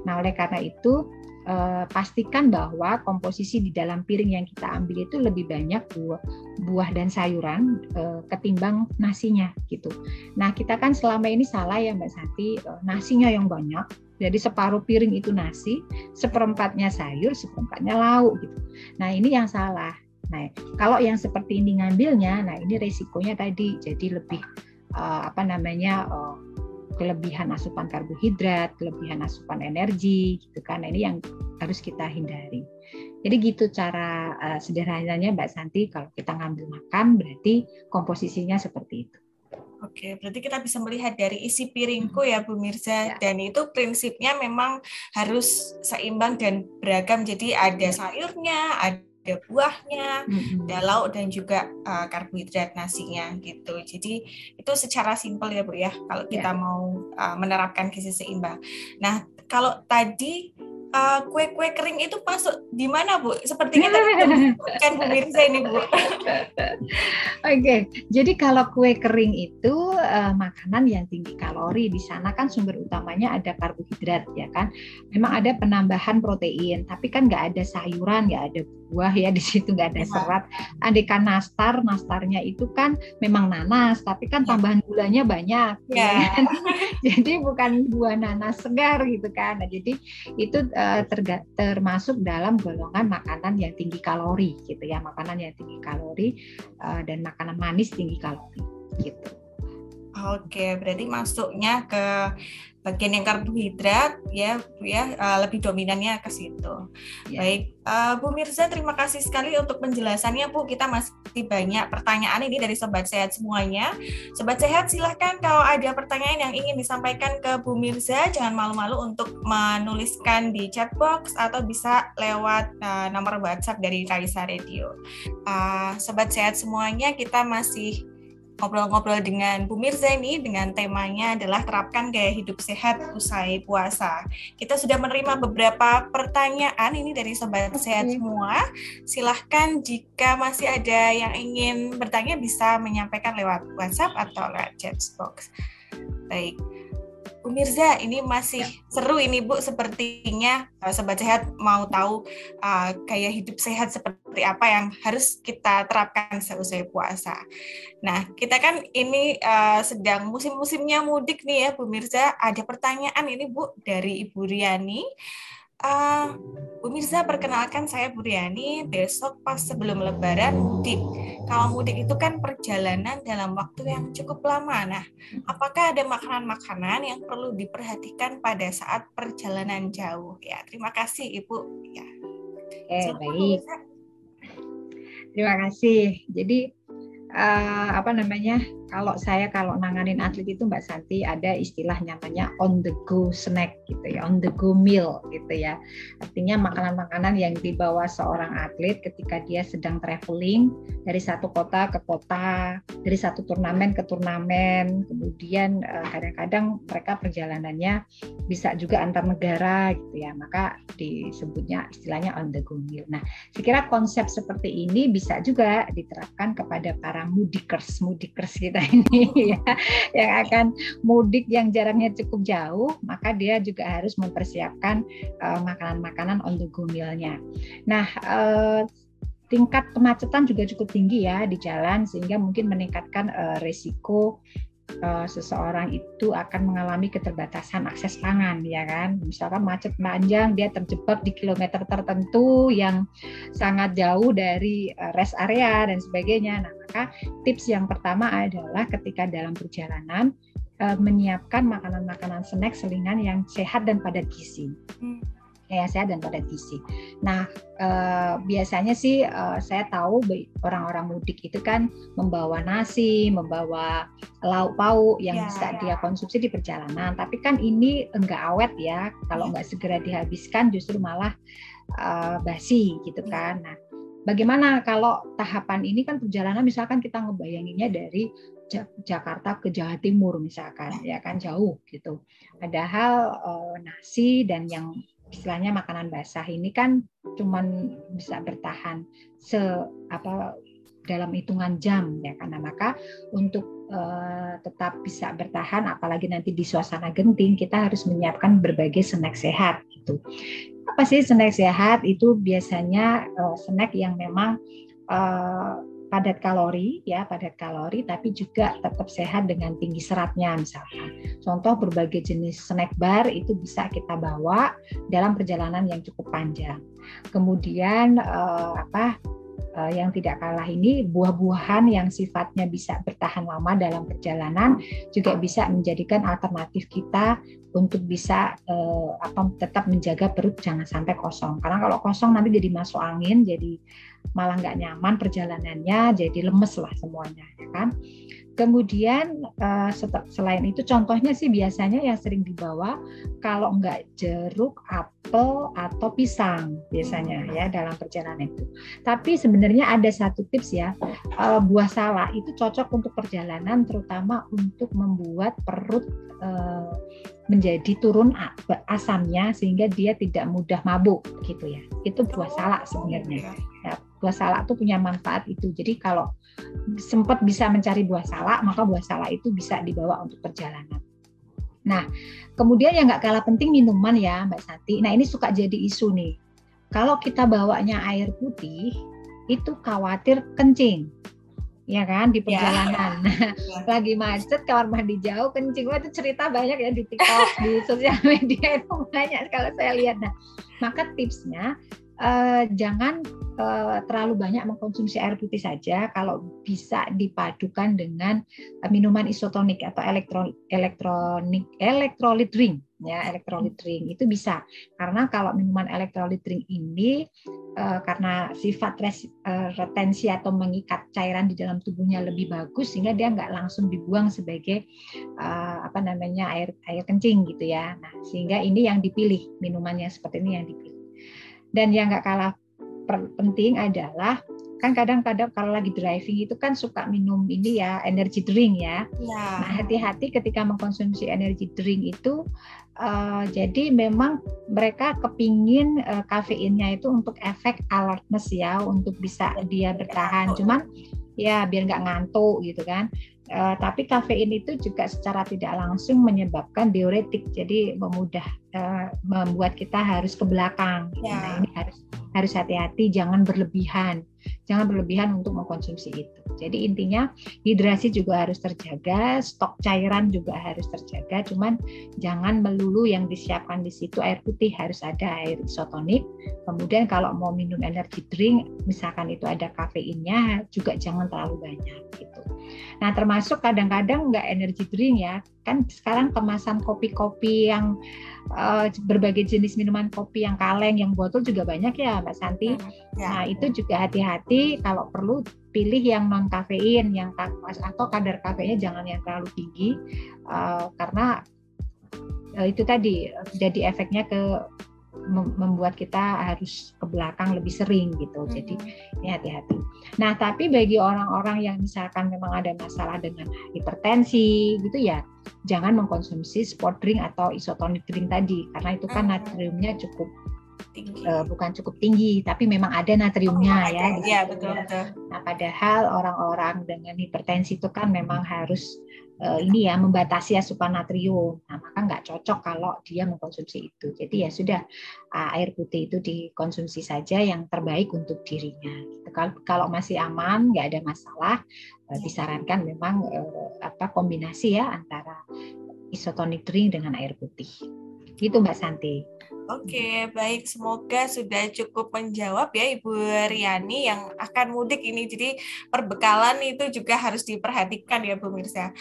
nah oleh karena itu uh, pastikan bahwa komposisi di dalam piring yang kita ambil itu lebih banyak buah, buah dan sayuran uh, ketimbang nasinya gitu. Nah kita kan selama ini salah ya Mbak Santi uh, nasinya yang banyak. Jadi separuh piring itu nasi, seperempatnya sayur, seperempatnya lauk gitu. Nah ini yang salah. Nah kalau yang seperti ini ngambilnya, nah ini resikonya tadi jadi lebih uh, apa namanya uh, kelebihan asupan karbohidrat, kelebihan asupan energi, gitu kan. Nah, ini yang harus kita hindari. Jadi gitu cara uh, sederhananya Mbak Santi kalau kita ngambil makan berarti komposisinya seperti itu. Oke, berarti kita bisa melihat dari isi piringku ya Bu Mirza ya. dan itu prinsipnya memang harus seimbang dan beragam. Jadi ada ya. sayurnya, ada ada buahnya, mm-hmm. ada lauk dan juga uh, karbohidrat nasinya gitu. Jadi itu secara simpel ya Bu ya kalau kita yeah. mau uh, menerapkan gizi seimbang. Nah, kalau tadi uh, kue-kue kering itu masuk di mana Bu? Sepertinya tadi kan Bu Mirza ini Bu. Oke, okay. jadi kalau kue kering itu uh, makanan yang tinggi kalori di sana kan sumber utamanya ada karbohidrat ya kan. Memang ada penambahan protein, tapi kan nggak ada sayuran, nggak ada buah ya di situ nggak ada iya. serat. Andekan nastar, nastarnya itu kan memang nanas, tapi kan iya. tambahan gulanya banyak. Ya. ya kan? jadi bukan buah nanas segar gitu kan. Nah, jadi itu uh, uh, termasuk dalam golongan makanan yang tinggi kalori gitu ya, makanan yang tinggi kalori uh, dan makanan manis tinggi kalori gitu. Oke, berarti masuknya ke bagian yang karbohidrat ya Bu ya uh, lebih dominannya ke situ. Ya. Baik, uh, Bu Mirza terima kasih sekali untuk penjelasannya Bu. Kita masih banyak pertanyaan ini dari sobat sehat semuanya. Sobat sehat silahkan kalau ada pertanyaan yang ingin disampaikan ke Bu Mirza jangan malu-malu untuk menuliskan di chat box atau bisa lewat uh, nomor WhatsApp dari Kaisa Radio. Uh, sobat sehat semuanya kita masih ngobrol-ngobrol dengan Bu Mirza ini dengan temanya adalah terapkan gaya hidup sehat usai puasa. Kita sudah menerima beberapa pertanyaan ini dari sobat sehat semua. Silahkan jika masih ada yang ingin bertanya bisa menyampaikan lewat WhatsApp atau lewat chat box. Baik. Bu Mirza, ini masih seru ini Bu, sepertinya uh, Sobat Sehat mau tahu uh, gaya hidup sehat seperti apa yang harus kita terapkan seusai puasa. Nah, kita kan ini uh, sedang musim-musimnya mudik nih ya Bu Mirza, ada pertanyaan ini Bu dari Ibu Riani. Uh, Bu Mirza, perkenalkan saya Bu Riani. Besok pas sebelum Lebaran mudik. Kalau mudik itu kan perjalanan dalam waktu yang cukup lama. Nah, apakah ada makanan-makanan yang perlu diperhatikan pada saat perjalanan jauh? Ya, terima kasih Ibu. Ya. Oke, baik. Terima kasih. Jadi uh, apa namanya kalau saya kalau nanganin atlet itu Mbak Santi ada istilah namanya on the go snack gitu ya on the go meal gitu ya. Artinya makanan-makanan yang dibawa seorang atlet ketika dia sedang traveling dari satu kota ke kota dari satu turnamen ke turnamen. Kemudian uh, kadang-kadang mereka perjalanannya bisa juga antar negara gitu ya maka disebutnya istilahnya on the go meal. Nah saya kira konsep seperti ini bisa juga diterapkan kepada para mudikers mudikers kita ini ya yang akan mudik yang jaraknya cukup jauh maka dia juga harus mempersiapkan eh, makanan-makanan on the go. Nah uh, tingkat kemacetan juga cukup tinggi ya di jalan sehingga mungkin meningkatkan uh, resiko uh, seseorang itu akan mengalami keterbatasan akses pangan ya kan? Misalkan macet panjang dia terjebak di kilometer tertentu yang sangat jauh dari uh, rest area dan sebagainya. Nah maka tips yang pertama adalah ketika dalam perjalanan uh, menyiapkan makanan-makanan snack selingan yang sehat dan padat gizi. Hmm ya sehat dan padat gizi. Nah eh, biasanya sih eh, saya tahu orang-orang mudik itu kan membawa nasi, membawa lauk pauk yang ya, bisa ya. dia konsumsi di perjalanan. Tapi kan ini enggak awet ya. Kalau enggak segera dihabiskan justru malah eh, basi gitu ya. kan. Nah bagaimana kalau tahapan ini kan perjalanan misalkan kita ngebayanginnya dari Jakarta ke Jawa Timur misalkan ya kan jauh gitu. Padahal uh, nasi dan yang istilahnya makanan basah ini kan cuman bisa bertahan se apa dalam hitungan jam ya karena maka untuk uh, tetap bisa bertahan apalagi nanti di suasana genting kita harus menyiapkan berbagai snack sehat gitu. Apa sih snack sehat? Itu biasanya uh, snack yang memang uh, padat kalori ya padat kalori tapi juga tetap sehat dengan tinggi seratnya misalkan contoh berbagai jenis snack bar itu bisa kita bawa dalam perjalanan yang cukup panjang. Kemudian eh, apa eh, yang tidak kalah ini buah-buahan yang sifatnya bisa bertahan lama dalam perjalanan juga bisa menjadikan alternatif kita untuk bisa eh, apa tetap menjaga perut jangan sampai kosong. Karena kalau kosong nanti jadi masuk angin jadi malah nggak nyaman perjalanannya jadi lemes lah semuanya ya kan? Kemudian uh, selain itu contohnya sih biasanya yang sering dibawa kalau nggak jeruk apel atau pisang biasanya ya dalam perjalanan itu. Tapi sebenarnya ada satu tips ya uh, buah salak itu cocok untuk perjalanan terutama untuk membuat perut uh, menjadi turun asamnya sehingga dia tidak mudah mabuk gitu ya. Itu buah salak sebenarnya. ya, buah salak tuh punya manfaat itu. Jadi kalau sempat bisa mencari buah salak maka buah salak itu bisa dibawa untuk perjalanan. Nah kemudian yang nggak kalah penting minuman ya mbak Santi. Nah ini suka jadi isu nih. Kalau kita bawanya air putih itu khawatir kencing ya kan di ya. perjalanan. Ya. lagi macet kamar mandi jauh kencing itu cerita banyak ya di TikTok, di sosial media itu banyak kalau saya lihat. Nah, maka tipsnya uh, jangan uh, terlalu banyak mengkonsumsi air putih saja kalau bisa dipadukan dengan uh, minuman isotonik atau elektron elektronik elektrolit drink ya elektrolit drink itu bisa. Karena kalau minuman elektrolit drink ini uh, karena sifat res, uh, retensi atau mengikat cairan di dalam tubuhnya lebih bagus sehingga dia nggak langsung dibuang sebagai uh, apa namanya air air kencing gitu ya. Nah sehingga ini yang dipilih minumannya seperti ini yang dipilih. Dan yang nggak kalah penting adalah kan kadang-kadang kalau lagi driving itu kan suka minum ini ya energy drink ya. ya. Nah hati-hati ketika mengkonsumsi energy drink itu uh, jadi memang mereka kepingin uh, kafeinnya itu untuk efek alertness ya untuk bisa dia bertahan. Cuman ya biar nggak ngantuk gitu kan. Uh, tapi kafein itu juga secara tidak langsung menyebabkan diuretik, jadi memudah uh, membuat kita harus ke belakang. Ya. Nah ini harus harus hati-hati, jangan berlebihan, jangan berlebihan untuk mengkonsumsi itu. Jadi intinya hidrasi juga harus terjaga, stok cairan juga harus terjaga, cuman jangan melulu yang disiapkan di situ air putih harus ada air isotonik. Kemudian kalau mau minum energi drink, misalkan itu ada kafeinnya, juga jangan terlalu banyak gitu. Nah, termasuk kadang-kadang nggak energi drink ya. Kan sekarang kemasan kopi-kopi yang uh, berbagai jenis minuman kopi yang kaleng, yang botol juga banyak ya, Mbak Santi. Hmm, ya. Nah, itu juga hati-hati kalau perlu pilih yang non kafein, yang atau kadar kafeinnya jangan yang terlalu tinggi, uh, karena uh, itu tadi jadi efeknya ke membuat kita harus ke belakang lebih sering gitu. Jadi ini hati-hati. Nah, tapi bagi orang-orang yang misalkan memang ada masalah dengan hipertensi gitu ya, jangan mengkonsumsi sport drink atau isotonic drink tadi karena itu kan natriumnya cukup tinggi. Uh, bukan cukup tinggi, tapi memang ada natriumnya oh, ya. Iya, betul betul. Nah, padahal orang-orang dengan hipertensi itu kan memang harus uh, ini ya membatasi asupan natrium. Nah, maka nggak cocok kalau dia mengkonsumsi itu. Jadi ya sudah uh, air putih itu dikonsumsi saja yang terbaik untuk dirinya. Gitu. Kalau, kalau masih aman, nggak ada masalah, uh, disarankan memang uh, apa kombinasi ya antara isotonic drink dengan air putih. Gitu Mbak Santi. Oke, baik. Semoga sudah cukup menjawab ya Ibu Riani yang akan mudik ini. Jadi perbekalan itu juga harus diperhatikan ya Bu Mirsa.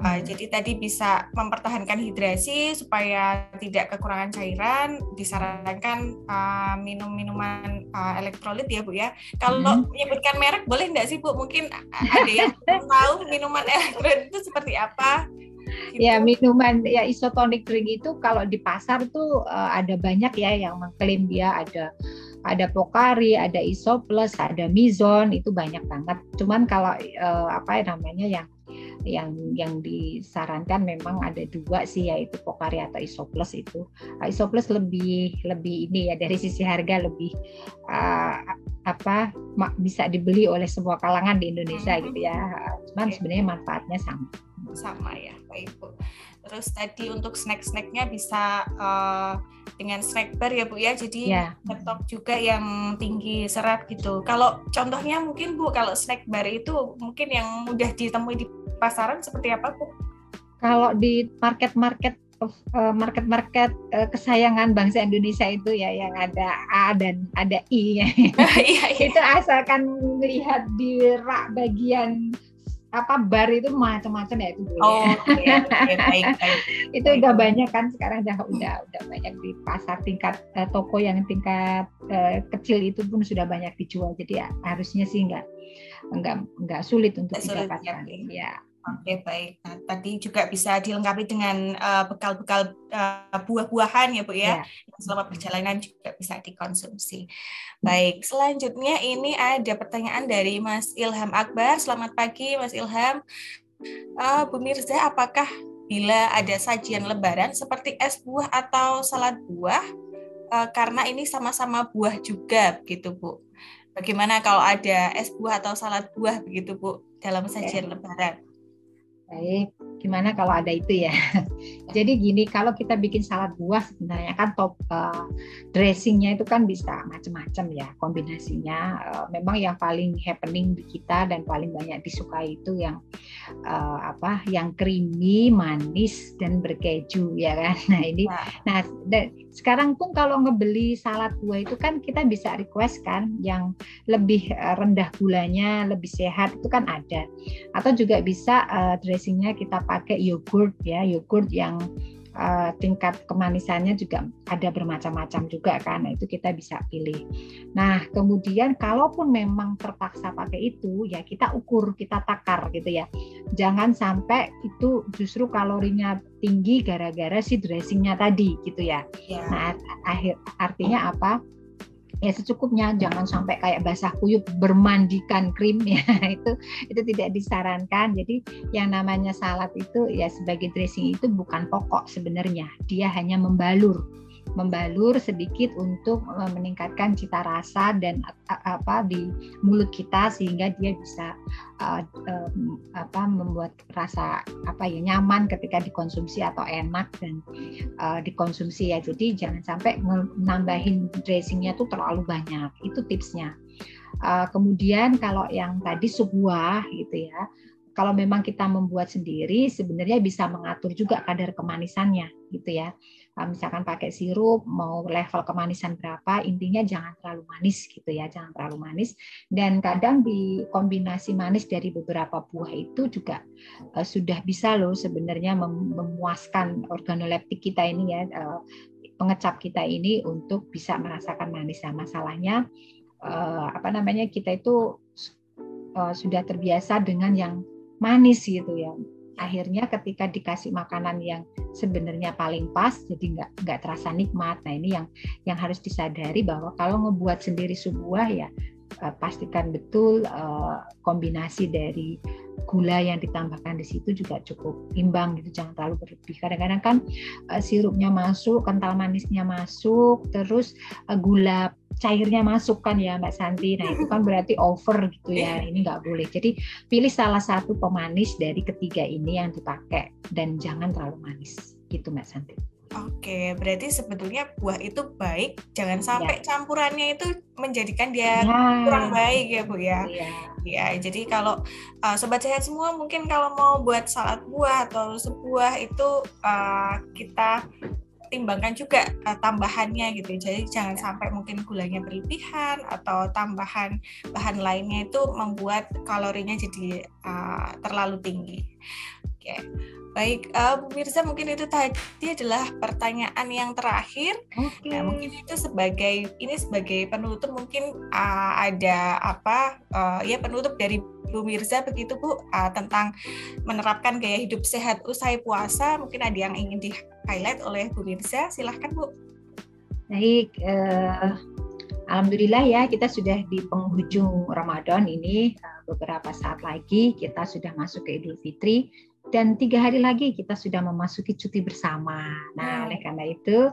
Uh, jadi tadi bisa mempertahankan hidrasi supaya tidak kekurangan cairan. Disarankan uh, minum minuman uh, elektrolit ya Bu ya. Kalau mm-hmm. menyebutkan merek boleh nggak sih Bu? Mungkin ada yang tahu minuman elektrolit itu seperti apa? Gitu. Ya minuman ya isotonic drink itu kalau di pasar tuh uh, ada banyak ya yang mengklaim dia ada ada Pocari, ada Isoplus, ada Mizon itu banyak banget. Cuman kalau uh, apa namanya yang yang yang disarankan memang ada dua sih yaitu Pocari atau Isoplus itu. Uh, Isoplus lebih lebih ini ya dari sisi harga lebih uh, apa bisa dibeli oleh semua kalangan di Indonesia hmm. gitu ya. Cuman sebenarnya manfaatnya sama sama ya Pak Ibu. Terus tadi untuk snack-snacknya bisa uh, dengan snack bar ya Bu ya, jadi yeah. ketok juga yang tinggi serat gitu. Kalau contohnya mungkin Bu, kalau snack bar itu mungkin yang mudah ditemui di pasaran seperti apa Bu? Kalau di market-market eh, market-market uh, kesayangan bangsa Indonesia itu ya yang ada A dan ada I ya. iya, iya. itu asalkan melihat di rak bagian apa bar itu macam-macam ya itu bu oh, ya. Okay, okay, baik, baik. itu udah banyak kan sekarang udah udah udah banyak di pasar tingkat uh, toko yang tingkat uh, kecil itu pun sudah banyak dijual jadi ya, harusnya sih enggak enggak enggak sulit untuk didapatkan ya Oke baik. Nah, tadi juga bisa dilengkapi dengan uh, bekal-bekal uh, buah-buahan ya Bu ya. Yeah. Selama perjalanan juga bisa dikonsumsi. Baik, selanjutnya ini ada pertanyaan dari Mas Ilham Akbar. Selamat pagi Mas Ilham. Uh, Bu Mirza, apakah bila ada sajian lebaran seperti es buah atau salad buah uh, karena ini sama-sama buah juga begitu Bu. Bagaimana kalau ada es buah atau salad buah begitu Bu dalam sajian yeah. lebaran? Baik, gimana kalau ada itu ya? Jadi gini, kalau kita bikin salad buah sebenarnya kan top uh, dressingnya itu kan bisa macam-macam ya kombinasinya. Uh, memang yang paling happening di kita dan paling banyak disukai itu yang uh, apa? Yang creamy, manis dan berkeju ya kan. Nah ini, nah, nah sekarang pun kalau ngebeli salad buah itu kan kita bisa request kan yang lebih rendah gulanya, lebih sehat itu kan ada. Atau juga bisa uh, dressingnya kita pakai yogurt ya, yogurt yang uh, tingkat kemanisannya juga ada bermacam-macam juga kan. Nah, itu kita bisa pilih. Nah, kemudian kalaupun memang terpaksa pakai itu, ya kita ukur, kita takar gitu ya. Jangan sampai itu justru kalorinya tinggi gara-gara si dressingnya tadi gitu ya. ya. Nah, akhir artinya apa? Ya secukupnya. Jangan sampai kayak basah kuyup bermandikan krim ya. Itu itu tidak disarankan. Jadi yang namanya salad itu ya sebagai dressing itu bukan pokok sebenarnya. Dia hanya membalur membalur sedikit untuk eh, meningkatkan cita rasa dan apa di mulut kita sehingga dia bisa uh, um, apa membuat rasa apa ya nyaman ketika dikonsumsi atau enak dan uh, dikonsumsi ya. Jadi jangan sampai nambahin dressingnya tuh terlalu banyak. Itu tipsnya. Uh, kemudian kalau yang tadi sebuah gitu ya kalau memang kita membuat sendiri sebenarnya bisa mengatur juga kadar kemanisannya gitu ya misalkan pakai sirup mau level kemanisan berapa intinya jangan terlalu manis gitu ya jangan terlalu manis. Dan kadang di kombinasi manis dari beberapa buah itu juga uh, sudah bisa loh sebenarnya mem memuaskan organoleptik kita ini ya uh, pengecap kita ini untuk bisa merasakan manis. Nah, masalahnya uh, apa namanya kita itu sudah terbiasa dengan yang manis gitu ya akhirnya ketika dikasih makanan yang sebenarnya paling pas jadi nggak nggak terasa nikmat. Nah ini yang yang harus disadari bahwa kalau ngebuat sendiri sebuah ya uh, pastikan betul uh, kombinasi dari gula yang ditambahkan di situ juga cukup imbang gitu jangan terlalu berlebih kadang-kadang kan uh, sirupnya masuk kental manisnya masuk terus uh, gula cairnya masuk kan ya Mbak Santi. Nah itu kan berarti over gitu ya. Iya. Ini nggak boleh. Jadi pilih salah satu pemanis dari ketiga ini yang dipakai dan jangan terlalu manis gitu Mbak Santi. Oke, berarti sebetulnya buah itu baik, jangan sampai ya. campurannya itu menjadikan dia ya. kurang baik ya Bu ya. Iya. Ya, jadi kalau uh, sobat sehat semua mungkin kalau mau buat salad buah atau sebuah itu uh, kita timbangkan juga uh, tambahannya gitu. Jadi jangan sampai mungkin gulanya berlebihan atau tambahan bahan lainnya itu membuat kalorinya jadi uh, terlalu tinggi. Oke. Okay. Baik, uh, Bu Mirza mungkin itu tadi adalah pertanyaan yang terakhir. Okay. Nah, mungkin itu sebagai ini sebagai penutup mungkin uh, ada apa uh, ya penutup dari Bu Mirza begitu Bu uh, tentang menerapkan gaya hidup sehat usai puasa. Mungkin ada yang ingin di highlight oleh Bu Mirza. Silahkan Bu. Baik, uh, Alhamdulillah ya kita sudah di penghujung Ramadan ini beberapa saat lagi kita sudah masuk ke Idul Fitri dan tiga hari lagi kita sudah memasuki cuti bersama. Nah, oleh karena itu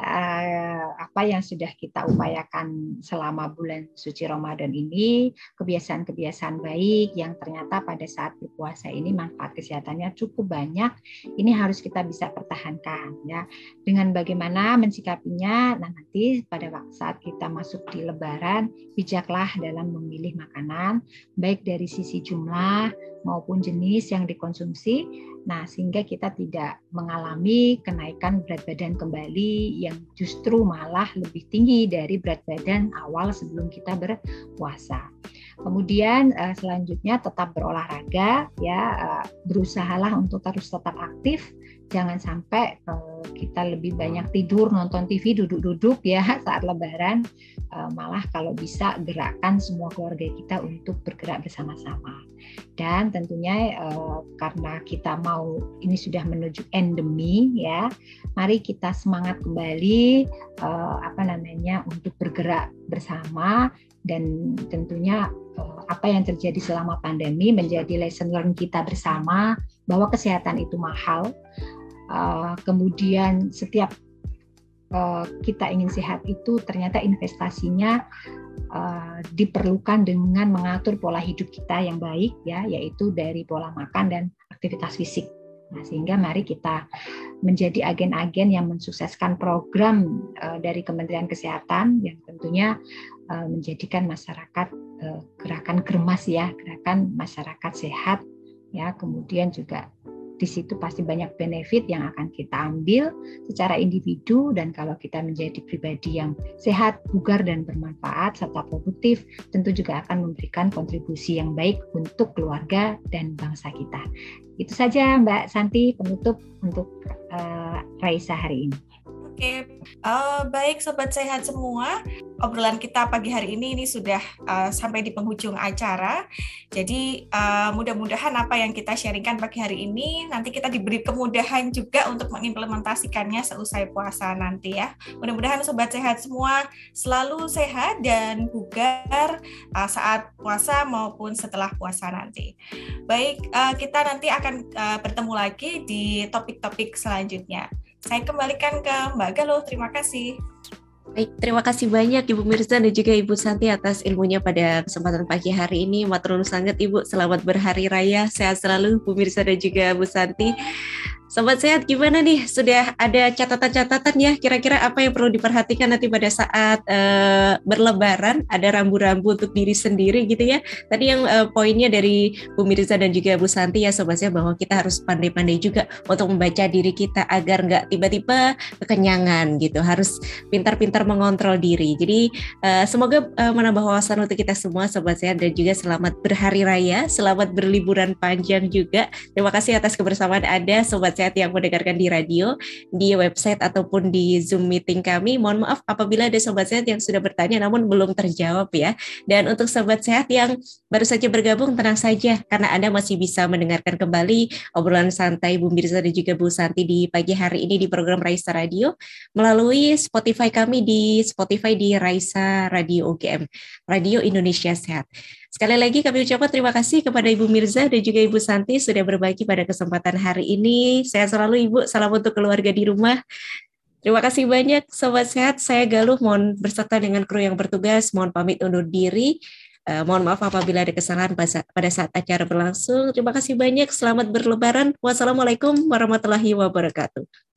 uh, apa yang sudah kita upayakan selama bulan suci Ramadan ini, kebiasaan-kebiasaan baik yang ternyata pada saat berpuasa ini manfaat kesehatannya cukup banyak, ini harus kita bisa pertahankan ya. Dengan bagaimana mensikapinya, nah nanti pada saat kita masuk di Lebaran, bijaklah dalam memilih makanan, baik dari sisi jumlah maupun jenis yang dikonsumsi. Nah, sehingga kita tidak mengalami kenaikan berat badan kembali yang justru malah lebih tinggi dari berat badan awal sebelum kita berpuasa. Kemudian eh, selanjutnya tetap berolahraga ya, eh, berusahalah untuk terus tetap aktif jangan sampai uh, kita lebih banyak tidur nonton TV duduk-duduk ya saat Lebaran. Uh, malah kalau bisa gerakkan semua keluarga kita untuk bergerak bersama-sama. Dan tentunya uh, karena kita mau ini sudah menuju endemi ya mari kita semangat kembali uh, apa namanya untuk bergerak bersama. Dan tentunya apa yang terjadi selama pandemi menjadi lesson learn kita bersama bahwa kesehatan itu mahal uh, kemudian setiap uh, kita ingin sehat itu ternyata investasinya uh, diperlukan dengan mengatur pola hidup kita yang baik ya yaitu dari pola makan dan aktivitas fisik. Nah, sehingga mari kita menjadi agen-agen yang mensukseskan program uh, dari Kementerian Kesehatan yang tentunya uh, menjadikan masyarakat uh, gerakan germas ya, gerakan masyarakat sehat ya, kemudian juga di situ pasti banyak benefit yang akan kita ambil secara individu dan kalau kita menjadi pribadi yang sehat, bugar dan bermanfaat serta produktif tentu juga akan memberikan kontribusi yang baik untuk keluarga dan bangsa kita. Itu saja Mbak Santi penutup untuk uh, Raisa hari ini. Oke, uh, baik sobat sehat semua. Obrolan kita pagi hari ini ini sudah uh, sampai di penghujung acara. Jadi uh, mudah-mudahan apa yang kita sharingkan pagi hari ini nanti kita diberi kemudahan juga untuk mengimplementasikannya seusai puasa nanti ya. Mudah-mudahan sobat sehat semua selalu sehat dan bugar uh, saat puasa maupun setelah puasa nanti. Baik, uh, kita nanti akan uh, bertemu lagi di topik-topik selanjutnya. Saya kembalikan ke Mbak Galuh. Terima kasih. Baik, terima kasih banyak Ibu Mirza dan juga Ibu Santi atas ilmunya pada kesempatan pagi hari ini. Matur sangat Ibu, selamat berhari raya, sehat selalu Bu Mirza dan juga Bu Santi. Sobat sehat gimana nih? Sudah ada catatan-catatan ya kira-kira apa yang perlu diperhatikan nanti pada saat uh, berlebaran? Ada rambu-rambu untuk diri sendiri gitu ya. Tadi yang uh, poinnya dari Bu Mirza dan juga Bu Santi ya sobat sehat bahwa kita harus pandai-pandai juga untuk membaca diri kita agar nggak tiba-tiba kekenyangan gitu. Harus pintar-pintar mengontrol diri. Jadi uh, semoga uh, menambah wawasan untuk kita semua sobat sehat dan juga selamat berhari raya, selamat berliburan panjang juga. Terima kasih atas kebersamaan Anda sobat sehat yang mendengarkan di radio, di website ataupun di Zoom meeting kami. Mohon maaf apabila ada sobat sehat yang sudah bertanya namun belum terjawab ya. Dan untuk sobat sehat yang baru saja bergabung tenang saja karena Anda masih bisa mendengarkan kembali obrolan santai Bu Mirza dan juga Bu Santi di pagi hari ini di program Raisa Radio melalui Spotify kami di Spotify di Raisa Radio UGM, Radio Indonesia Sehat. Sekali lagi kami ucapkan terima kasih kepada Ibu Mirza dan juga Ibu Santi sudah berbagi pada kesempatan hari ini. Sehat selalu Ibu, salam untuk keluarga di rumah. Terima kasih banyak Sobat Sehat, saya Galuh mohon berserta dengan kru yang bertugas, mohon pamit undur diri. Uh, mohon maaf apabila ada kesalahan pada saat acara berlangsung. Terima kasih banyak, selamat berlebaran. Wassalamualaikum warahmatullahi wabarakatuh.